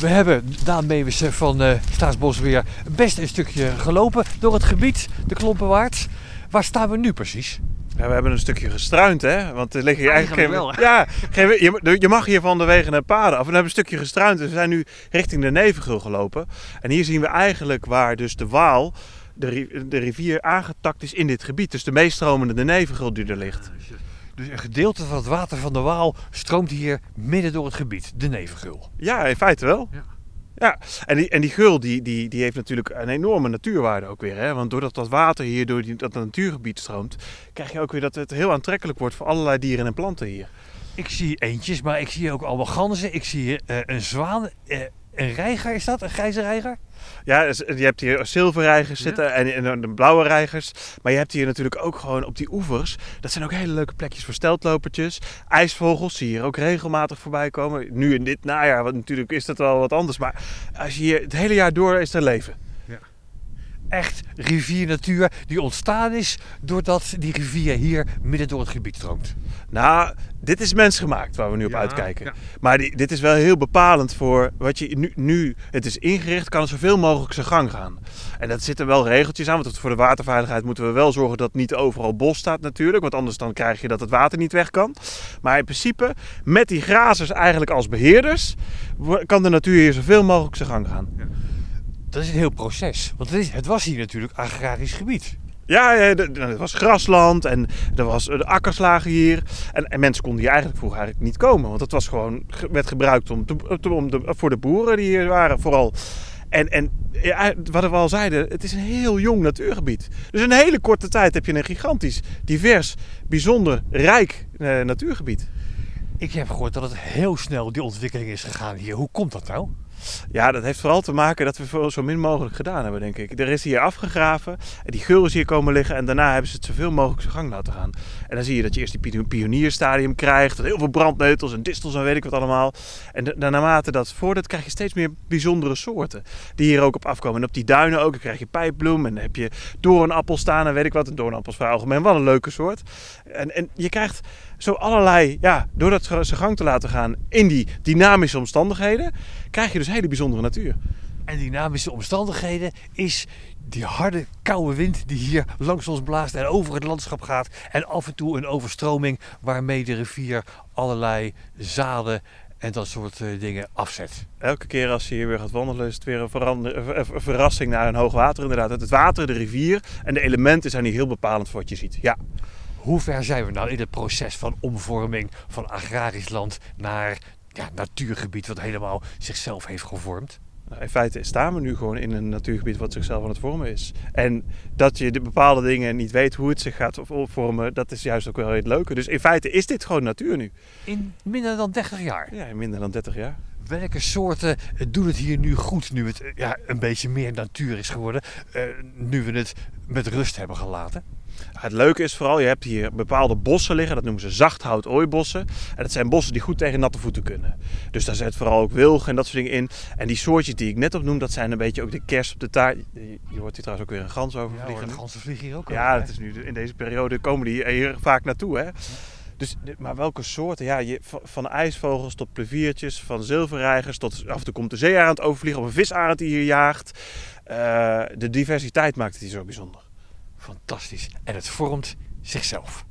We hebben Daan Meeuwissen van uh, Staatsbosbeheer best een stukje gelopen door het gebied, de Klompenwaard. Waar staan we nu precies? Ja, we hebben een stukje gestruind, hè? Want er liggen hier eigenlijk, Eigenlijk geen, ja, geen, je, je mag hier van de wegen en paden af. En we hebben een stukje gestruind. We zijn nu richting de Nevengul gelopen. En hier zien we eigenlijk waar dus de Waal, de, de rivier, aangetakt is in dit gebied. Dus de meestromende de Nevengul die er ligt. Dus een gedeelte van het water van de Waal stroomt hier midden door het gebied, de Nevengul. Ja, in feite wel. Ja. Ja, en die, en die gul die, die, die heeft natuurlijk een enorme natuurwaarde ook weer. Hè? Want doordat dat water hier door die, dat natuurgebied stroomt, krijg je ook weer dat het heel aantrekkelijk wordt voor allerlei dieren en planten hier. Ik zie eentjes, maar ik zie ook allemaal ganzen. Ik zie uh, een zwaan. Uh, een reiger is dat? Een grijze reiger? Ja, je hebt hier zilverreigers zitten en, en, de blauwe reigers. Maar je hebt hier natuurlijk ook gewoon op die oevers. Dat zijn ook hele leuke plekjes voor steltlopertjes. IJsvogels zie je hier ook regelmatig voorbij komen. Nu in dit najaar, want natuurlijk is dat wel wat anders. Maar als je hier het hele jaar door is er leven echt riviernatuur die ontstaan is doordat die rivier hier midden door het gebied stroomt. Nou, dit is mensgemaakt waar we nu op uitkijken. Maar die, dit is wel heel bepalend voor wat je nu, nu het is ingericht, kan het zoveel mogelijk zijn gang gaan. En dat zitten wel regeltjes aan, want voor de waterveiligheid moeten we wel zorgen dat niet overal bos staat natuurlijk, want anders dan krijg je dat het water niet weg kan. Maar in principe, met die grazers eigenlijk als beheerders, kan de natuur hier zoveel mogelijk zijn gang gaan. Ja dat is een heel proces. Want het, is, het was hier natuurlijk agrarisch gebied. Ja, het was grasland en er was de akkerslagen hier. En, en, mensen konden hier eigenlijk vroeger eigenlijk niet komen. Want het was gewoon, werd gebruikt om, om de, voor de boeren die hier waren vooral. En, en ja, wat we al zeiden, het is een heel jong natuurgebied. Dus in een hele korte tijd heb je een gigantisch, divers, bijzonder rijk eh, natuurgebied. Ik heb gehoord dat het heel snel die ontwikkeling is gegaan hier. Hoe komt dat nou? Ja, dat heeft vooral te maken dat we zo min mogelijk gedaan hebben, denk ik. Er is hier afgegraven en die geur is hier komen liggen en daarna hebben ze het zoveel mogelijk zijn gang laten gaan. En dan zie je dat je eerst die pionierstadium krijgt, heel veel brandneutels en distels en weet ik wat allemaal. En naarmate dat voordat krijg je steeds meer bijzondere soorten die hier ook op afkomen. En op die duinen ook, krijg je pijpbloem en dan heb je doornappel staan en weet ik wat. Een doornappel is voor algemeen wel een leuke soort. En, en je krijgt zo allerlei, ja, door dat zijn gang te laten gaan in die dynamische omstandigheden, krijg je dus hele bijzondere natuur. En dynamische omstandigheden is die harde, koude wind die hier langs ons blaast en over het landschap gaat. En af en toe een overstroming waarmee de rivier allerlei zaden en dat soort uh, dingen afzet. Elke keer als je hier weer gaat wandelen is het weer een, een verrassing naar een hoog water inderdaad. Het water, de rivier en de elementen zijn hier heel bepalend voor wat je ziet. Ja. Hoe ver zijn we nou in het proces van omvorming van agrarisch land naar ja, natuurgebied wat helemaal zichzelf heeft gevormd? Nou, in feite staan we nu gewoon in een natuurgebied wat zichzelf aan het vormen is. En dat je de bepaalde dingen niet weet hoe het zich gaat vormen, dat is juist ook wel het leuke. Dus in feite is dit gewoon natuur nu. In minder dan 30 jaar? Ja, in minder dan 30 jaar. Welke soorten doen het hier nu goed, nu het ja, een beetje meer natuur is geworden, uh, nu we het met rust hebben gelaten? Het leuke is vooral, je hebt hier bepaalde bossen liggen, dat noemen ze zachthout ooibossen. En dat zijn bossen die goed tegen natte voeten kunnen. Dus daar zit vooral ook wilgen en dat soort dingen in. En die soortjes die ik net opnoem, dat zijn een beetje ook de kerst op de taart. Je hoort hier trouwens ook weer een gans over vliegen. Ja, ganzen vliegen hier ook Ja, dat is nu, in deze periode komen die hier vaak naartoe. Hè? Dus, maar welke soorten? Ja, je, van ijsvogels tot pleviertjes, van zilverreigers tot af en toe komt de zeearend overvliegen of een visarend die hier jaagt. Uh, de diversiteit maakt het hier zo bijzonder. Fantastisch. En het vormt zichzelf.